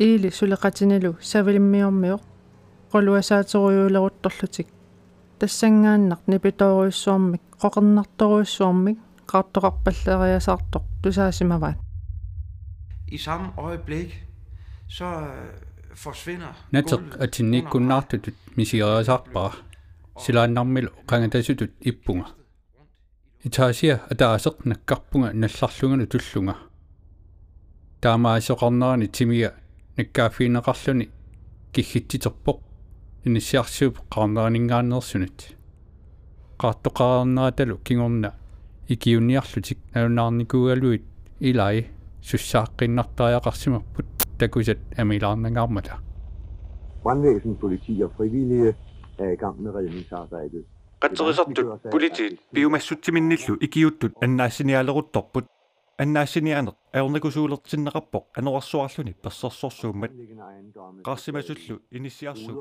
иили сулеқатинилу савилиммиормиоқ qoluasaaterujuuleruttorlutik тассангааннақ нипиторуйссуармик qoqernartoruissuarmik qaartoqarpalleriasartoq tusaasimavat I samme øjeblik, så øh, forsvinder Nataq gulvet atinniikkunnaartutut misieriasarpara silaannarmilu qangatasutut ippunga итааsia атааseq наккарпунга налларлугана туллунга таамаасоқарнерани тимига наккааффиинеқарлуни киггитситерпоқ иниссиарсууп қарнернингааннерсунат qaartoqarerneratalo kingorna ikiunniarlutik nalunаарникуугалуит илай суссааққиннартариақарсимарпут такусат амилаарнагаармата Brandvæsen, politi og frivillige er i gang med redningsarbejdet. qatserisertut politiit piumassutsiminnillu ikiuttut annaassinialeruttorput annaassinianeq aornakusuulertinneqarpoq anorarsuarluni persersorsuummat Liggende ejendomme. qarsimasullu inissiarsup